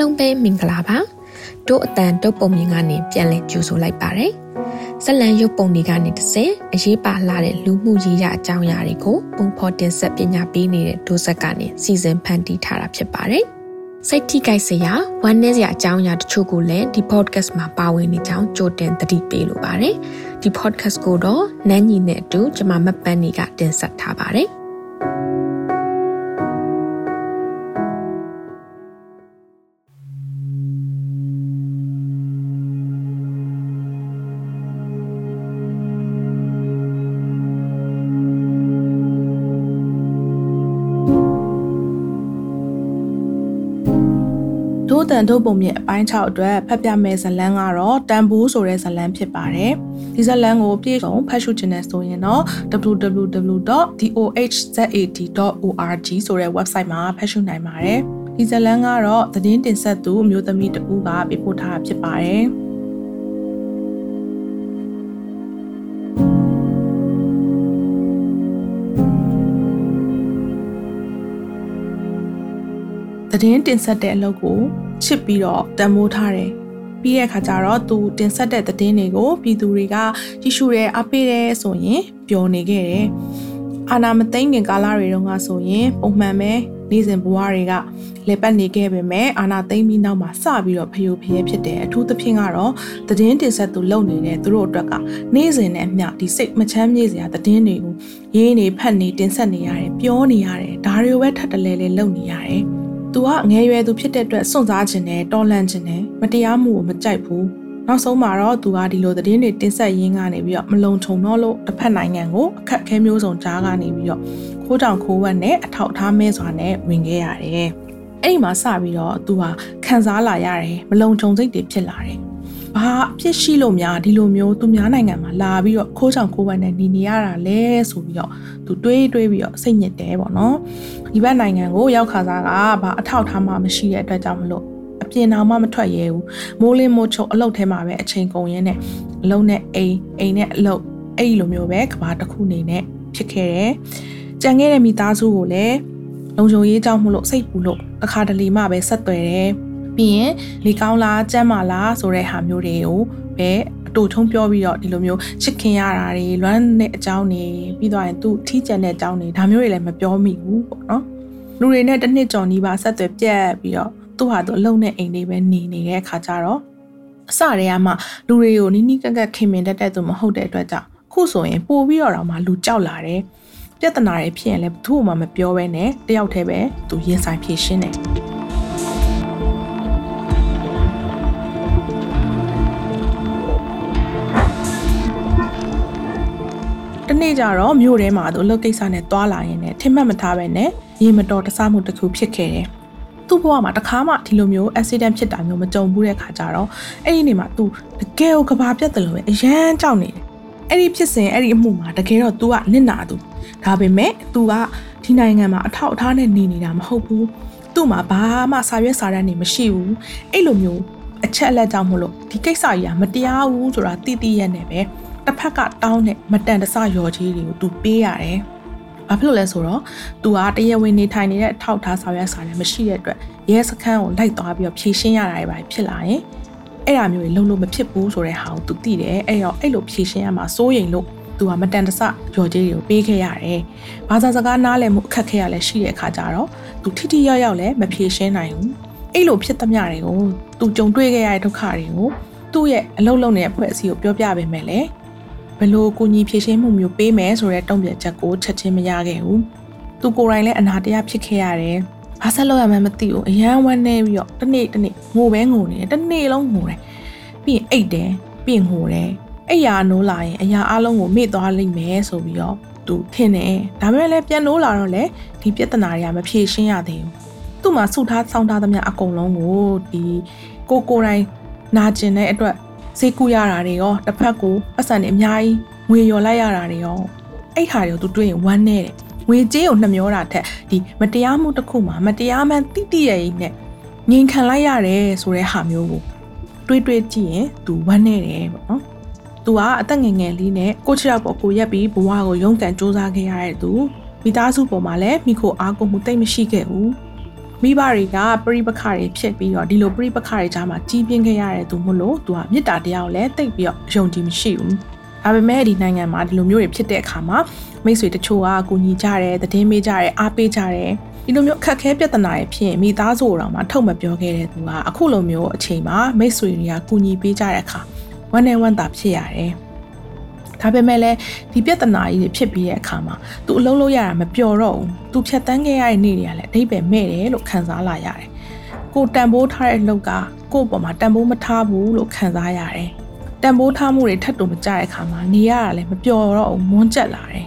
လုံးပဲမင်္ဂလာပါတို့အတန်တုတ်ပုံမြင်ကနေပြန်လဲကြိုဆိုလိုက်ပါတယ်ဇလံရုပ်ပုံတွေကနေတစ်စင်အရေးပါလာတဲ့လူမှုရေးရအကြောင်းအရာတွေကိုပုံဖော်တင်ဆက်ပညာပေးနေတဲ့ဒိုးဆက်ကနေစီစဉ်ဖန်တီးထားတာဖြစ်ပါတယ်စိတ်ထိကြိုက်စရာဝမ်းနည်းစရာအကြောင်းအရာတချို့ကိုလည်းဒီ podcast မှာပါဝင်နေကြောင်းကြိုတင်သတိပေးလိုပါတယ်ဒီ podcast ကိုတော့နန်းညီနဲ့အတူကျွန်မမပန်းနေကတင်ဆက်ထားပါတယ် တန်ထုတ်ပုံမြင့်အပိုင်း6အတွက်ဖတ်ပြမယ့်ဇလန်းကတော့တန်ဘူးဆိုတဲ့ဇလန်းဖြစ်ပါတယ်။ဒီဇလန်းကိုပြည့်စုံဖတ်ရှုချင်တဲ့ဆိုရင်တော့ www.dohzat.org ဆိုတဲ့ website မှာဖတ်ရှုနိုင်ပါတယ်။ဒီဇလန်းကတော့သတင်းတင်ဆက်သူအမျိုးသမီးတဦးကပေးပို့ထားတာဖြစ်ပါတယ်။သတင်းတင်ဆက်တဲ့အလုပ်ကို ချစ်ပြီးတော့တန်မိုးထားတယ်ပြီးတဲ့အခါကျတော့သူတင်ဆက်တဲ့သတင်းတွေကိုပြည်သူတွေကကြည့်ရှုရဲအပေးတယ်ဆိုရင်ပျော်နေခဲ့တယ်အာနာမသိငင်ကာလတွေတုန်းကဆိုရင်ပုံမှန်ပဲနေ့စဉ်ဘဝတွေကလေပတ်နေခဲ့ပေမဲ့အာနာသိမ့်ပြီးနောက်မှာစပြီးတော့ဖျို့ဖျဲဖြစ်တယ်အထူးသဖြင့်ကတော့သတင်းတင်ဆက်သူလုပ်နေတဲ့သူတို့အတွက်ကနေ့စဉ်နဲ့မျှဒီစိတ်မချမ်းမြေ့စရာသတင်းတွေကိုရေးနေဖတ်နေတင်ဆက်နေရတယ်ပြောနေရတယ်ဒါတွေကိုပဲထပ်တလဲလဲလုပ်နေရတယ်။ "तू ကငယ်ရွယ်သူဖြစ်တဲ့အတွက်စွန့်စားခြင်းနဲ့တော်လှန်ခြင်းနဲ့မတရားမှုကိုမကြိုက်ဘူး။နောက်ဆုံးမှာတော့ तू ကဒီလိုသတင်းတွေတင်ဆက်ရင်းကနေပြီးတော့မလုံခြုံတော့လို့တစ်ဖက်နိုင်ငံကိုအခက်အခဲမျိုးစုံကြားကနေပြီးတော့ခိုးတောင်ခိုးဝက်နဲ့အထောက်ထားမဲစွာနဲ့ဝင်ခဲ့ရတယ်။အဲ့ဒီမှာစပြီးတော့ तू ဟာခံစားလာရတယ်မလုံခြုံစိတ်တွေဖြစ်လာတယ်။ ဘာအဖြစ်ရှိလို့များဒီလိုမျိုးသူများနိုင်ငံမှာလာပြီးတော့ခိုးချောင်ခိုးဝက်နဲ့နေနေရတာလဲဆိုပြီးတော့သူတွေးတွေးပြီးတော့စိတ်ညစ်တယ်ပေါ့နော်ဒီဘက်နိုင်ငံကိုရောက်ခါစားကဘာအထောက်ထားမှမရှိတဲ့အတွက်ကြောင့်မလို့အပြင်အောင်မှမထွက်ရဲဘူးမိုးလင်းမိုးချုပ်အလုပ်ထဲမှာပဲအချိန်ကုန်ရင်းနဲ့အလုပ်နဲ့အိမ်အိမ်နဲ့အလုပ်အဲ့လိုမျိုးပဲကဘာတစ်ခုနေနဲ့ဖြစ်ခဲ့တယ်ကြံခဲ့တဲ့မိသားစုကိုလည်းလုံခြုံရေးကြောင့်မလို့စိတ်ပူလို့တစ်ခါတလေမှပဲဆက်သွယ်တယ် ပြီးရင်လေကောင်းလားကြမ်းမာလားဆိုတဲ့ဟာမျိုးတွေကိုပဲအတူထုံးပြောပြီးတော့ဒီလိုမျိုးချစ်ခင်ရတာတွေလွမ်းတဲ့အကြောင်းတွေပြီးတော့ရင်သူ့ထီးကျန်တဲ့အကြောင်းတွေဒါမျိုးတွေလည်းမပြောမိဘူးပေါ့နော်လူတွေနဲ့တစ်နှစ်ကျော်နီးပါဆက်သွယ်ပြတ်ပြီးတော့သူ့ဟာသူအလုံးနဲ့အိမ်လေးပဲနေနေတဲ့အခါကျတော့အစတည်းကမှလူတွေကိုနီးနီးကက်ကက်ခင်မင်တတ်တဲ့သူမဟုတ်တဲ့အတွက်ကြောင့်ခုဆိုရင်ပို့ပြီးတော့တော့မှလူကြောက်လာတယ်ပြဿနာတွေဖြစ်ရင်လည်းဘသူ့မှမပြောဘဲနဲ့တယောက်တည်းပဲသူရင်ဆိုင်ဖြေရှင်းတယ် တနေ့ကျတော့မြို့ထဲမှာသူအလုပ်ကိစ္စနဲ့သွားလာရင်းနဲ့ထင်မှတ်မထားပဲနဲ့ရေမတော်တဆမှုတစ်ခုဖြစ်ခဲ့တယ်။သူ့ဘဝမှာတစ်ခါမှဒီလိုမျိုး accident ဖြစ်တာမျိုးမကြုံဘူးတဲ့ခါကျတော့အဲ့ဒီနေ့မှာသူတကယ်ကိုကဘာပြတ်တယ်လို့ပဲအရန်ကြောက်နေတယ်။အဲ့ဒီဖြစ်စဉ်အဲ့ဒီအမှုမှာတကယ်တော့ तू ကနစ်နာသူ။ဒါပေမဲ့ तू ကဒီနိုင်ငံမှာအထောက်အထားနဲ့နေနေတာမဟုတ်ဘူး။သူ့မှာဘာမှစာရွက်စာတမ်းတွေမရှိဘူး။အဲ့လိုမျိုးအချက်အလက်ကြောင့်မလို့ဒီကိစ္စကြီးကမတရားဘူးဆိုတာသိသိရနေပဲ။ တစ်ဖက်ကတောင်းတဲ့မတန်တဆရော်ကြီးတွေကိုသူပေးရတယ်။ဘာဖြစ်လို့လဲဆိုတော့သူကတရားဝင်နေထိုင်နေတဲ့အထောက်ထားဆောင်ရွက်စာလည်းမရှိတဲ့အတွက်ရဲစခန်းကိုလိုက်သွားပြီးတော့ဖြည့်ရှင်းရတာတွေပါဖြစ်လာရင်အဲ့ဒါမျိုးတွေလုံးလုံးမဖြစ်ဘူးဆိုတဲ့ဟာကိုသူသိတယ်။အဲ့တော့အဲ့လိုဖြည့်ရှင်းရမှာစိုးရိမ်လို့သူကမတန်တဆရော်ကြီးတွေကိုပေးခဲ့ရတယ်။ဘာသာစကားနားလည်မှုအခက်ခဲရလည်းရှိတဲ့အခါကျတော့သူထိထိရောက်ရောက်လည်းမဖြည့်ရှင်းနိုင်ဘူး။အဲ့လိုဖြစ်သမျှတွေကိုသူကြုံတွေ့ခဲ့ရတဲ့ဒုက္ခတွေကိုသူ့ရဲ့အလုံးလုံးနေတဲ့ဖွဲ့အစည်းကိုပြောပြပေးမယ်လေ။ ဘလို့ကိုကြီးဖြည့်ရှင်းမှုမျိုးပေးမယ်ဆိုတဲ့တုံ့ပြန်ချက်ကိုချက်ချင်းမရခဲ့ဘူး။သူကိုယ်တိုင်လည်းအနာတရားဖြစ်ခဲ့ရတယ်။ဘာဆက်လုပ်ရမှန်းမသိဘူး။အရန်ဝမ်းနေပြီးတော့တနေ့တနေ့ငိုပဲငိုနေတယ်။တနေ့လုံးငိုတယ်။ပြီးရင်အိတ်တယ်။ပြီးရင်ငိုတယ်။အဲ့ရာနိုးလာရင်အရာအလုံးကိုမေ့သွားလိမ့်မယ်ဆိုပြီးတော့သူထင်တယ်။ဒါပေမဲ့လည်းပြန်နိုးလာတော့လေဒီပြဿနာတွေကမဖြေရှင်းရသေးဘူး။သူ့မှာစုထားစောင်းထားသမျှအကုန်လုံးကိုဒီကိုကိုယ်တိုင်နာကျင်တဲ့အတွက် ဈေးကူရတာတွေရောတစ်ဖက်ကိုပတ်စံတွေအများကြီးငွေလျော်လိုက်ရတာတွေရောအဲ့ဟာတွေကိုသူတွေးရင်ဝမ်းနေတယ်ငွေကြေးကိုနှမျောတာထက်ဒီမတရားမှုတစ်ခုမှာမတရားမှန်တိတိရဲ့နဲ့ငြိမ်ခံလိုက်ရတယ်ဆိုတဲ့ဟာမျိုးကိုတွေးတွေးကြည့်ရင်သူဝမ်းနေတယ်ပေါ့နော်သူကအသက်ငယ်ငယ်လေးနဲ့ကိုချရောက်ပေါ်ကိုရက်ပြီးဘဝကိုရုန်းကန်စူးစမ်းခဲ့ရတဲ့သူမိသားစုပေါ်မှာလည်းမိခိုအားကိုမှုတိတ်မရှိခဲ့ဘူး မိဘတွေကပရိပခတွေဖြစ်ပြီးတော့ဒီလိုပရိပခတွေကြားမှာကြီးပြင်းခဲ့ရတဲ့သူမို့လို့သူကမေတ္တာတရားကိုလည်းသိပ်ပြီးတော့ယုံကြည်မရှိဘူးဒါပေမဲ့ဒီနိုင်ငံမှာဒီလိုမျိုးတွေဖြစ်တဲ့အခါမှာမိတ်ဆွေတချို့ကအကူညီကြတယ်သတင်းမေးကြတယ်အားပေးကြတယ်ဒီလိုမျိုးအခက်ခဲပြဿနာတွေဖြစ်ရင်မိသားစုတော်မှာထုတ်မပြောခဲ့တဲ့သူကအခုလိုမျိုးအချိန်မှာမိတ်ဆွေတွေကကူညီပေးကြတဲ့အခါဝမ်းနဲ့ဝမ်းသာဖြစ်ရတယ် ဒါပေမဲ့လည်းဒီပြဿနာကြီးတွေဖြစ်ပြီးတဲ့အခါမှာသူအလုံးလုံးရတာမပျော်တော့ဘူးသူဖြတ်တန်းခဲ့ရတဲ့နေ့တွေကလည်းအတိတ်ပဲမဲ့တယ်လို့ခံစားလာရတယ်ကိုတန်ဖိုးထားတဲ့လောက်ကကို့ပေါ်မှာတန်ဖိုးမထားဘူးလို့ခံစားရတယ်တန်ဖိုးထားမှုတွေထပ်တူမကြတဲ့အခါမှာနေရတာလည်းမပျော်တော့ဘူးမွန်းကျက်လာတယ်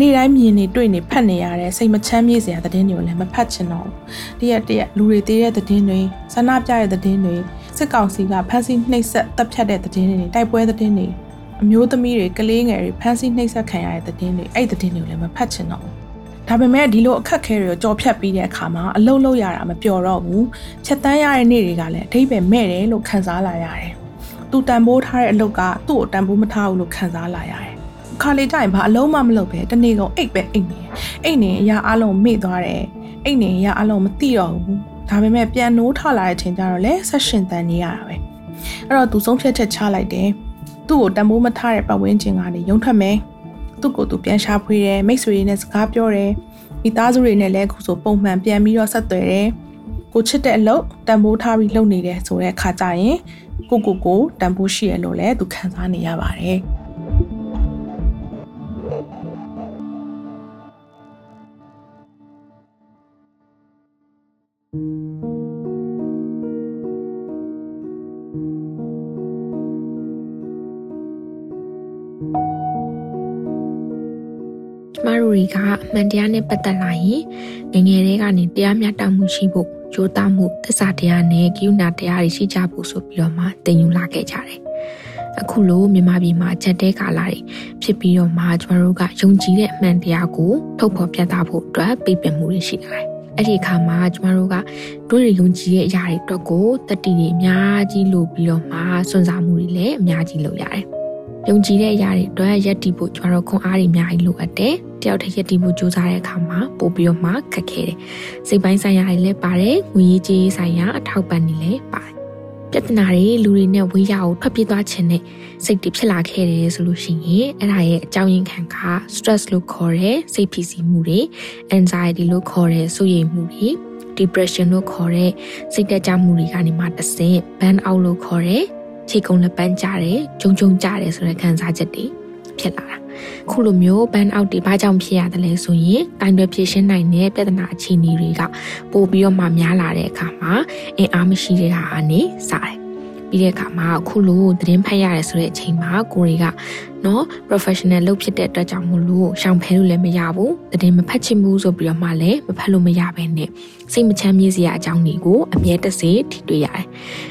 နေ့တိုင်းမြင်နေတွေ့နေဖတ်နေရတဲ့စိတ်မချမ်းမြေ့စရာသတင်းတွေကိုလည်းမဖတ်ချင်တော့ဘူးတရက်တရက်လူတွေသေးတဲ့သတင်းတွေဆန္ဒပြတဲ့သတင်းတွေစစ်ကောင်စီကဖမ်းဆီးနှိပ်စက်တပ်ဖြတ်တဲ့သတင်းတွေတိုက်ပွဲသတင်းတွေ အမျိုးသမီးတွေကလေးငယ်တွေဖမ်းဆီးနှိပ်စက်ခံရတဲ့သတင်းတွေအဲ့သတင်းတွေကိုလည်းမဖတ်ချင်တော့ဘူးဒါပေမဲ့ဒီလိုအခက်ခဲတွေကိုကြော်ဖြတ်ပြီးတဲ့အခါမှာအလုံးလုံးရတာမပျော်တော့ဘူးချက်တန်းရတဲ့နေ့တွေကလည်းအထိပ္ပယ်မဲ့တယ်လို့ခံစားလာရတယ်သူတန်ဖိုးထားတဲ့အလုပ်ကသူ့ကိုတန်ဖိုးမထားဘူးလို့ခံစားလာရတယ်ခါလေးကြရင်ဘာအလုံးမမလုပ်ပဲတနေ့ကုန်အိတ်ပဲအိတ်နေအိတ်နေအရာအလုံးမေ့သွားတယ်အိတ်နေအရာအလုံးမသိတော့ဘူးဒါပေမဲ့ပြန်နိုးထလာတဲ့အချိန်ကျတော့လေဆက်ရှင်တန်နေရတာပဲအဲ့တော့သူဆုံးဖြတ်ချက်ချလိုက်တယ် သူ့ကိုတန်ဖိုးမထားတဲ့ပတ်ဝန်းကျင်ကနေရုံထွက်မယ်သူ့ကိုသူပြန်ရှာဖွေတယ်မိတ်ဆွေတွေနဲ့စကားပြောတယ်မိသားစုတွေနဲ့လည်းခုဆိုပုံမှန်ပြန်ပြီးတော့ဆက်သွယ်တယ်ကိုချစ်တဲ့အလုပ်တန်ဖိုးထားပြီးလုပ်နေတယ်ဆိုတဲ့အခါကျရင်ကိုကိုကိုတန်ဖိုးရှိရလို့လည်းသူခံစားနေရပါတယ် တို့တွေကအမှန်တရားနဲ့ပတ်သက်လာရင်ငငယ်လေးကနေတရားမျှတမှုရှိဖို့ကြိုးသားမှုသစ္စာတရားနဲ့ကိယူနာတရားတွေရှိကြဖို့ဆိုပြီးတော့မှသင်ယူလာခဲ့ကြတယ်။အခုလိုမြန်မာပြည်မှာချက်တဲကာလာတွေဖြစ်ပြီးတော့မှကျမတို့ကယုံကြည်တဲ့အမှန်တရားကိုထုတ်ဖော်ပြသဖို့အတွက်ပြပင်မှုတွေရှိလာတယ်။အဲ့ဒီအခါမှာကျမတို့ကတို့ရယုံကြည်တဲ့အရာတွေအတွက်ကိုတတိတွေအများကြီးလို့ပြီးတော့မှစွန့်စားမှုတွေလည်းအများကြီးလုပ်ရတယ်။ ယုံကြည်တဲ့အရာတွေအတွက်ရက်တည်ဖို့ကျမတို့ခွန်အားတွေအများကြီးလိုအပ်တယ်။တယောက်တည်းရက်တည်ဖို့ကြိုးစားတဲ့အခါမှာပို့ပြီးတော့မှခက်ခဲတယ်။စိတ်ပိုင်းဆိုင်ရာတွေလည်းပါတယ်။ငွေရေးကြေးရေးဆိုင်ရာအထောက်ပံ့တွေလည်းပါတယ်။ပြဿနာတွေလူတွေနဲ့ဝေးရအောင်ထွက်ပြေးသွားခြင်းနဲ့စိတ်တွေဖြစ်လာခဲ့တယ်ဆိုလို့ရှိရင်အဲ့ဒါရဲ့အကြောင်းရင်းခံက stress လို့ခေါ်တဲ့စိတ်ဖိစီးမှုတွေ anxiety လို့ခေါ်တဲ့စိုးရိမ်မှုတွေ depression လို့ခေါ်တဲ့စိတ်တက်ကြမှုတွေကနေမှတစ်ဆင့် burn out လို့ခေါ်တဲ့ ခြေကုံလက်ပန်းကြတယ်ဂျုံဂျုံကြတယ်ဆိုတဲ့ခံစားချက်တွေဖြစ်လာတာခုလိုမျိုး burn out တွေဘာကြောင့်ဖြစ်ရတယ်လဲဆိုရင်တိုင်တွယ်ဖြည့်ရှင်းနိုင်တဲ့ပြဿနာအခြေအနေတွေကပို့ပြီးတော့မှများလာတဲ့အခါမှာအင်အားမရှိတဲ့ဟာအနေစားတယ် ပြီးတဲ့အခါမှာအခုလိုသတင်းဖတ်ရတယ်ဆိုတဲ့အချိန်မှာကိုတွေကနော် professional လုပ်ဖြစ်တဲ့အတွက်ကြောင့်မို့လို့ရှောင်ဖဲလို့လည်းမရဘူးသတင်းမဖတ်ချင်ဘူးဆိုပြီးတော့မှလည်းမဖတ်လို့မရဘဲနဲ့စိတ်မချမ်းမြေ့စရာအကြောင်းတွေကိုအမြဲတစေထိတွေ့ရတယ်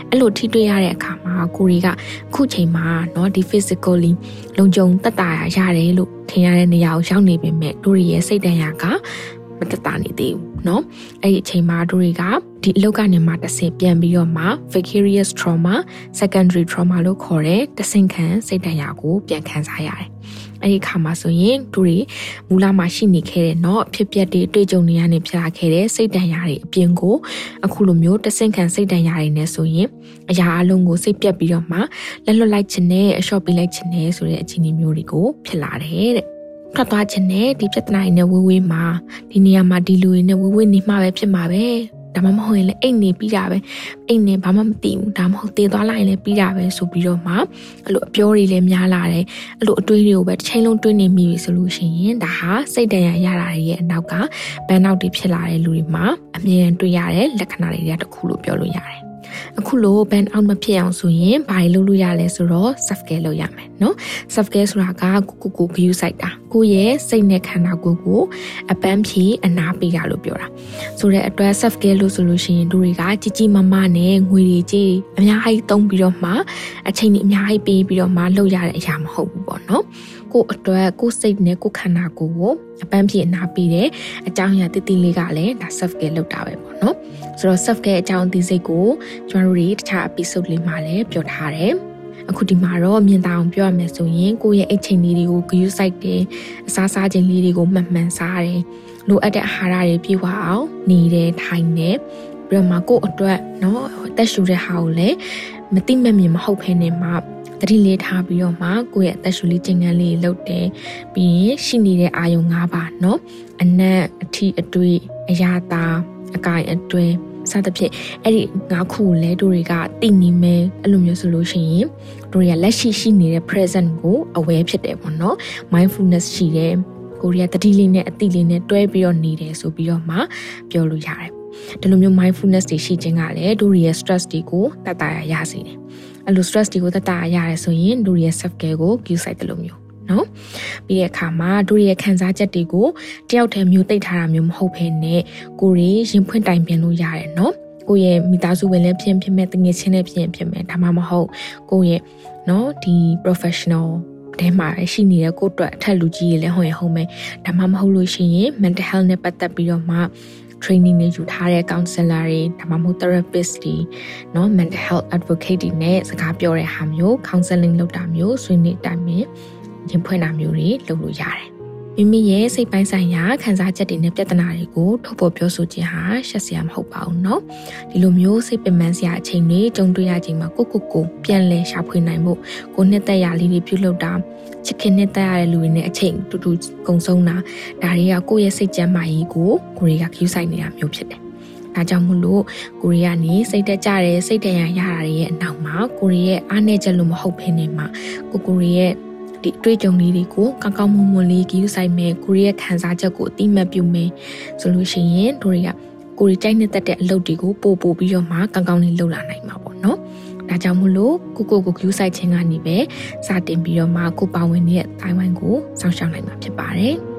အဲ့လိုထိတွေ့ရတဲ့အခါမှာကိုတွေကခုချိန်မှာနော်ဒီ physically လုံခြုံတက်တာရတယ်လို့ထင်ရတဲ့နေရာကိုရောက်နေပေမဲ့တို့ရဲ့စိတ်တန်ရာက မတက်တာနေသေးဘူးเนาะအဲ့ဒီအချိန်မှာတို့တွေကဒီအလုပ်ကနေမှတစ်ဆင့်ပြန်ပြီးတော့မှ vicarious trauma secondary trauma လို့ခေါ်တဲ့တဆင့်ခံစိတ်ဒဏ်ရာကိုပြန်ခံစားရတယ်။အဲ့ဒီခါမှာဆိုရင်တို့တွေမူလမှာရှိနေခဲ့တဲ့เนาะဖြစ်ပျက်တွေတွေ့ကြုံနေရနေဖြစ်လာခဲ့တဲ့စိတ်ဒဏ်ရာတွေအပြင်ကိုအခုလိုမျိုးတဆင့်ခံစိတ်ဒဏ်ရာတွေနဲ့ဆိုရင်အရာအလုံးကိုစိတ်ပြက်ပြီးတော့မှလက်လွတ်လိုက်ခြင်းနဲ့အလျှော့ပေးလိုက်ခြင်းနဲ့ဆိုတဲ့အခြေအနေမျိုးတွေကိုဖြစ်လာတယ်တဲ့။ ထွက်သွားခြင်းနဲ့ဒီပြဿနာတွေနဲ့ဝေးဝေးမှာဒီနေရာမှာဒီလူတွေနဲ့ဝေးဝေးနေမှာပဲဖြစ်မှာပဲဒါမှမဟုတ်ရင်လည်းအိတ်နေပြီးတာပဲအိတ်နေဘာမှမသိဘူးဒါမှမဟုတ်တည်သွားလိုက်ရင်လည်းပြီးတာပဲဆိုပြီးတော့မှအဲ့လိုအပြောတွေလည်းများလာတယ်အဲ့လိုအတွေးတွေကိုပဲတစ်ချိန်လုံးတွေးနေမိပြီဆိုလို့ရှိရင်ဒါဟာစိတ်တန်ရာရတာရဲ့အနောက်ကဘန်နောက်တွေဖြစ်လာတဲ့လူတွေမှာအမြဲတမ်းတွေးရတဲ့လက္ခဏာတွေကတခုလို့ပြောလို့ရတယ် အခုလို burn out မဖြစ်အောင်ဆိုရင်ဘာတွေလုပ်လို့ရလဲဆိုတော့ self care လုပ်ရမယ်နော် self care ဆိုတာကကိုကိုကိုဂရုစိုက်တာကိုယ့်ရဲ့စိတ်နဲ့ခန္ဓာကိုယ်ကိုအပန်းဖြေအနာပေးတာလို့ပြောတာဆိုတဲ့အတွက် self care လို့ဆိုလို့ရှိရင်တို့တွေကကြီးကြီးမားမားနဲ့ငွေတွေကြီးအများကြီးသုံးပြီးတော့မှအချိန်ကြီးအများကြီးပေးပြီးတော့မှလုပ်ရတဲ့အရာမဟုတ်ဘူးပေါ့နော် ကိုအတွက်ကိုစိတ်နဲ့ကိုခန္ဓာကိုယ်ကိုအပန်းဖြေအနာပေးတယ်အကြောင်းအရာတည်တည်လေးကလည်းဒါ self care လုပ်တာပဲပေါ့နော်ဆိုတော့ self care အကြောင်းအသိစိတ်ကိုကျွန်တော်တို့တွေတခြား episode လေးမှာလည်းပြောထားတယ်အခုဒီမှာတော့မြင်သာအောင်ပြောရမယ်ဆိုရင်ကိုယ့်ရဲ့အိတ်ချိန်လေးတွေကိုဂရုစိုက်တယ်အစားစားခြင်းလေးတွေကိုမှန်မှန်စားတယ် လိုအပ်တဲ့အာဟာရတွေပြည့်ဝအောင်နေတယ်ထိုင်တယ်ပြီးတော့မှကိုယ့်အတွက်เนาะအသက်ရှူတဲ့ဟာကိုလည်း မတိမမြင်မဟုတ်ဖ ೇನೆ မှာတတိလေးထားပြီးတော့မှကိုယ့်ရဲ့အသက်ရှူလေးကျင်ငန်းလေးလုပ်တယ်ပြီးရင်ရှိနေတဲ့အာယုံ၅ပါးเนาะအနက်အထီအတွေ့အရာသာအကိုင်အတွင်းစသဖြင့်အဲ့ဒီငါးခုကိုလဲတို့တွေကတည်နေမယ်အဲ့လိုမျိုးဆိုလို့ရှိရင်တို့တွေကလက်ရှိရှိနေတဲ့ present ကို aware ဖြစ်တယ်ပေါ့နော် mindfulness ရှိတယ်ကိုရီးယားတတိလေးနဲ့အတိလေးနဲ့တွဲပြီးတော့နေတယ်ဆိုပြီးတော့မှပြောလို့ရတယ် ဒီလိုမျိုး mindfulness တွေရှိခြင်းကလည်းတို့ရဲ့ stress တွေကိုတတ်တာရစေတယ်အဲ့လို stress တွေကိုတတ်တာရတယ်ဆိုရင်တို့ရဲ့ self care ကို cue site တယ်လို့မျိုးနော်ပြီးတဲ့အခါမှာတို့ရဲ့ခံစားချက်တွေကိုတယောက်တည်းမျိုးသိထားတာမျိုးမဟုတ်ဘဲနဲ့ကိုရီရင်ဖွင့်တိုင်ပင်လို့ရတယ်နော်ကိုရဲ့မိသားစုဝင်လည်းဖြစ်ဖြစ်မဲ့တငယ်ချင်းလည်းဖြစ်ဖြစ်မဲ့ဒါမှမဟုတ်ကိုရဲ့နော်ဒီ professional တဲမှာရှိနေတဲ့ကိုအတွက်အထက်လူကြီးတွေလည်းဟောရဟုတ်မယ်ဒါမှမဟုတ်လို့ရှိရင် mental health နဲ့ပတ်သက်ပြီးတော့မှ training တွေယူထားတဲ့ counselor တွေဒါမှမဟုတ် therapist တွေเนาะ mental health advocate တွေနဲ့စကားပြောတဲ့ဟာမျိုး counseling လုပ်တာမျိုးဆွေးနွေးတိုင်ပင်ရင်ဖွင့်တာမျိုးတွေလုပ်လို့ရတယ် မိမိရဲ့စိတ်ပိုင်းဆိုင်ရာခံစားချက်တွေနဲ့ပြဿနာတွေကိုထုတ်ဖော်ပြောဆိုခြင်းဟာရှက်စရာမဟုတ်ပါဘူးเนาะဒီလိုမျိုးစိတ်ပင်ပန်းစရာအချိန်တွေကြုံတွေ့ရချိန်မှာကိုကိုကိုပြန်လဲရှာဖွေနိုင်ဖို့ကိုနှစ်သက်ရာလေးတွေပြုလုပ်တာချစ်ခင်နှစ်သက်ရတဲ့လူတွေနဲ့အချိန်တူတူကုံဆုံးတာဒါတွေကကိုယ့်ရဲ့စိတ်ကြမ်းမာရေးကိုကိုတွေကခ ्यू ဆိုင်နေတာမျိုးဖြစ်တယ်ဒါကြောင့်မို့လို့ကိုရီးယားနေစိတ်တက်ကြတယ်စိတ်တရရရတာတွေရဲ့အနောက်မှာကိုရီးရဲ့အားနေချက်လို့မဟုတ်ဘဲနေမှာကိုကိုရီးရဲ့ ဒီအတွေ့အကြုံလေးတွေကိုကောင်းကောင်းမွန်မွန်လေးကြည့်ဆိုင်မယ်ကိုရီးရဲ့ခံစားချက်ကိုအတိမတ်ပြုမယ်ဆိုလို့ရှိရင်တို့တွေကကိုရီးကြိုက်နေတတ်တဲ့အလုပ်တွေကိုပို့ပို့ပြီးတော့မှကောင်းကောင်းလေးလုပ်လာနိုင်မှာပေါ့နော်ဒါကြောင့်မို့လို့ကိုကိုကို view site ချင်းကနေပဲစတင်ပြီးတော့မှကိုပါဝင်နေတဲ့တိုင်းဝိုင်းကိုစောင့်ရှောက်နိုင်မှာဖြစ်ပါတယ်။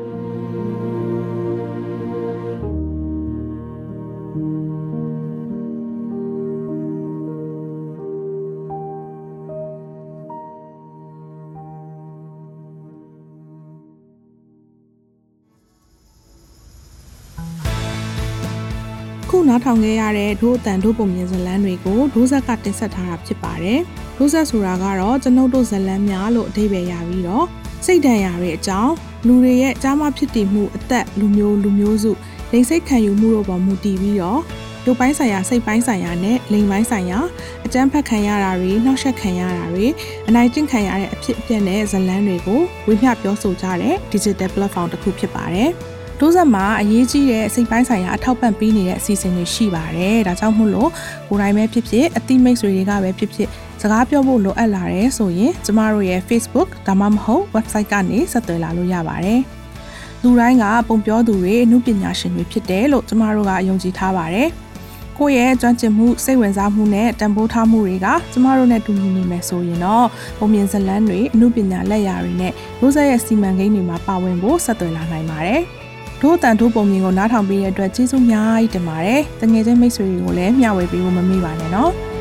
ခုနားထောင်ခဲ့ရတဲ့ဒို့အတန်ဒို့ပုံမြင်ဇလန်းတွေကိုဒိုးဆက်ကတင်ဆက်ထားတာဖြစ်ပါတယ်။ဒိုးဆက်ဆိုတာကတော့ကျွန်ုပ်တို့ဇလန်းများလို့အဓိပ္ပာယ်ရပြီးတော့စိတ်ဒဏ်ရာတွေအကြောင်းလူတွေရဲ့ကြားမဖြစ်တည်မှုအသက်လူမျိုးလူမျိုးစုလိင်စိတ်ခံယူမှုတို့ပေါ်မူတည်ပြီးတော့ရုပ်ပိုင်းဆိုင်ရာစိတ်ပိုင်းဆိုင်ရာနဲ့လိင်ပိုင်းဆိုင်ရာအကြမ်းဖက်ခံရတာတွေနှောက်ယှက်ခံရတာတွေအနိုင်ကျင့်ခံရတဲ့အဖြစ်အပျက်နဲ့ဇလန်းတွေကိုဝေမျှပြောဆိုကြတဲ့ digital platform တစ်ခုဖြစ်ပါတယ်။ တိုးဆက်မှာအရေးကြီးတဲ့စိတ်ပိုင်းဆိုင်ရာအထောက်ပံ့ပေးနေတဲ့အစီအစဉ်တွေရှိပါတယ်။ဒါကြောင့်မို့လို့ကိုယ်တိုင်ပဲဖြစ်ဖြစ်အသိမိတ်ဆွေတွေကပဲဖြစ်ဖြစ်စကားပြောဖို့လိုအပ်လာတယ်ဆိုရင်ကျမတို့ရဲ့ Facebook ဒါမှမဟုတ် website ကနေဆက်သွယ်လာလို့ရပါတယ်။လူတိုင်းကပုံပြောသူတွေအမှုပညာရှင်တွေဖြစ်တယ်လို့ကျမတို့ကယုံကြည်ထားပါတယ်။ကိုယ့်ရဲ့ကျွမ်းကျင်မှုစိတ်ဝင်စားမှုနဲ့တန်ဖိုးထားမှုတွေကကျမတို့နဲ့တူညီနေမယ်ဆိုရင်တော့ပုံမြင်ဇလန်းတွေအမှုပညာလက်ရာတွေနဲ့ရိုးစက်ရဲ့စီမံကိန်းတွေမှာပါဝင်ဖို့ဆက်သွယ်လာနိုင်ပါတယ်။ ဒို့အတန်ဒို့ပုံမြင်ကိုနားထောင်ပေးတဲ့အတွက်ကျေးဇူးများကြီးတင်ပါတယ်။တငယ်ချင်းမိတ်ဆွေတွေကိုလည်းမျှဝေပေးဖို့မမေ့ပါနဲ့နော်။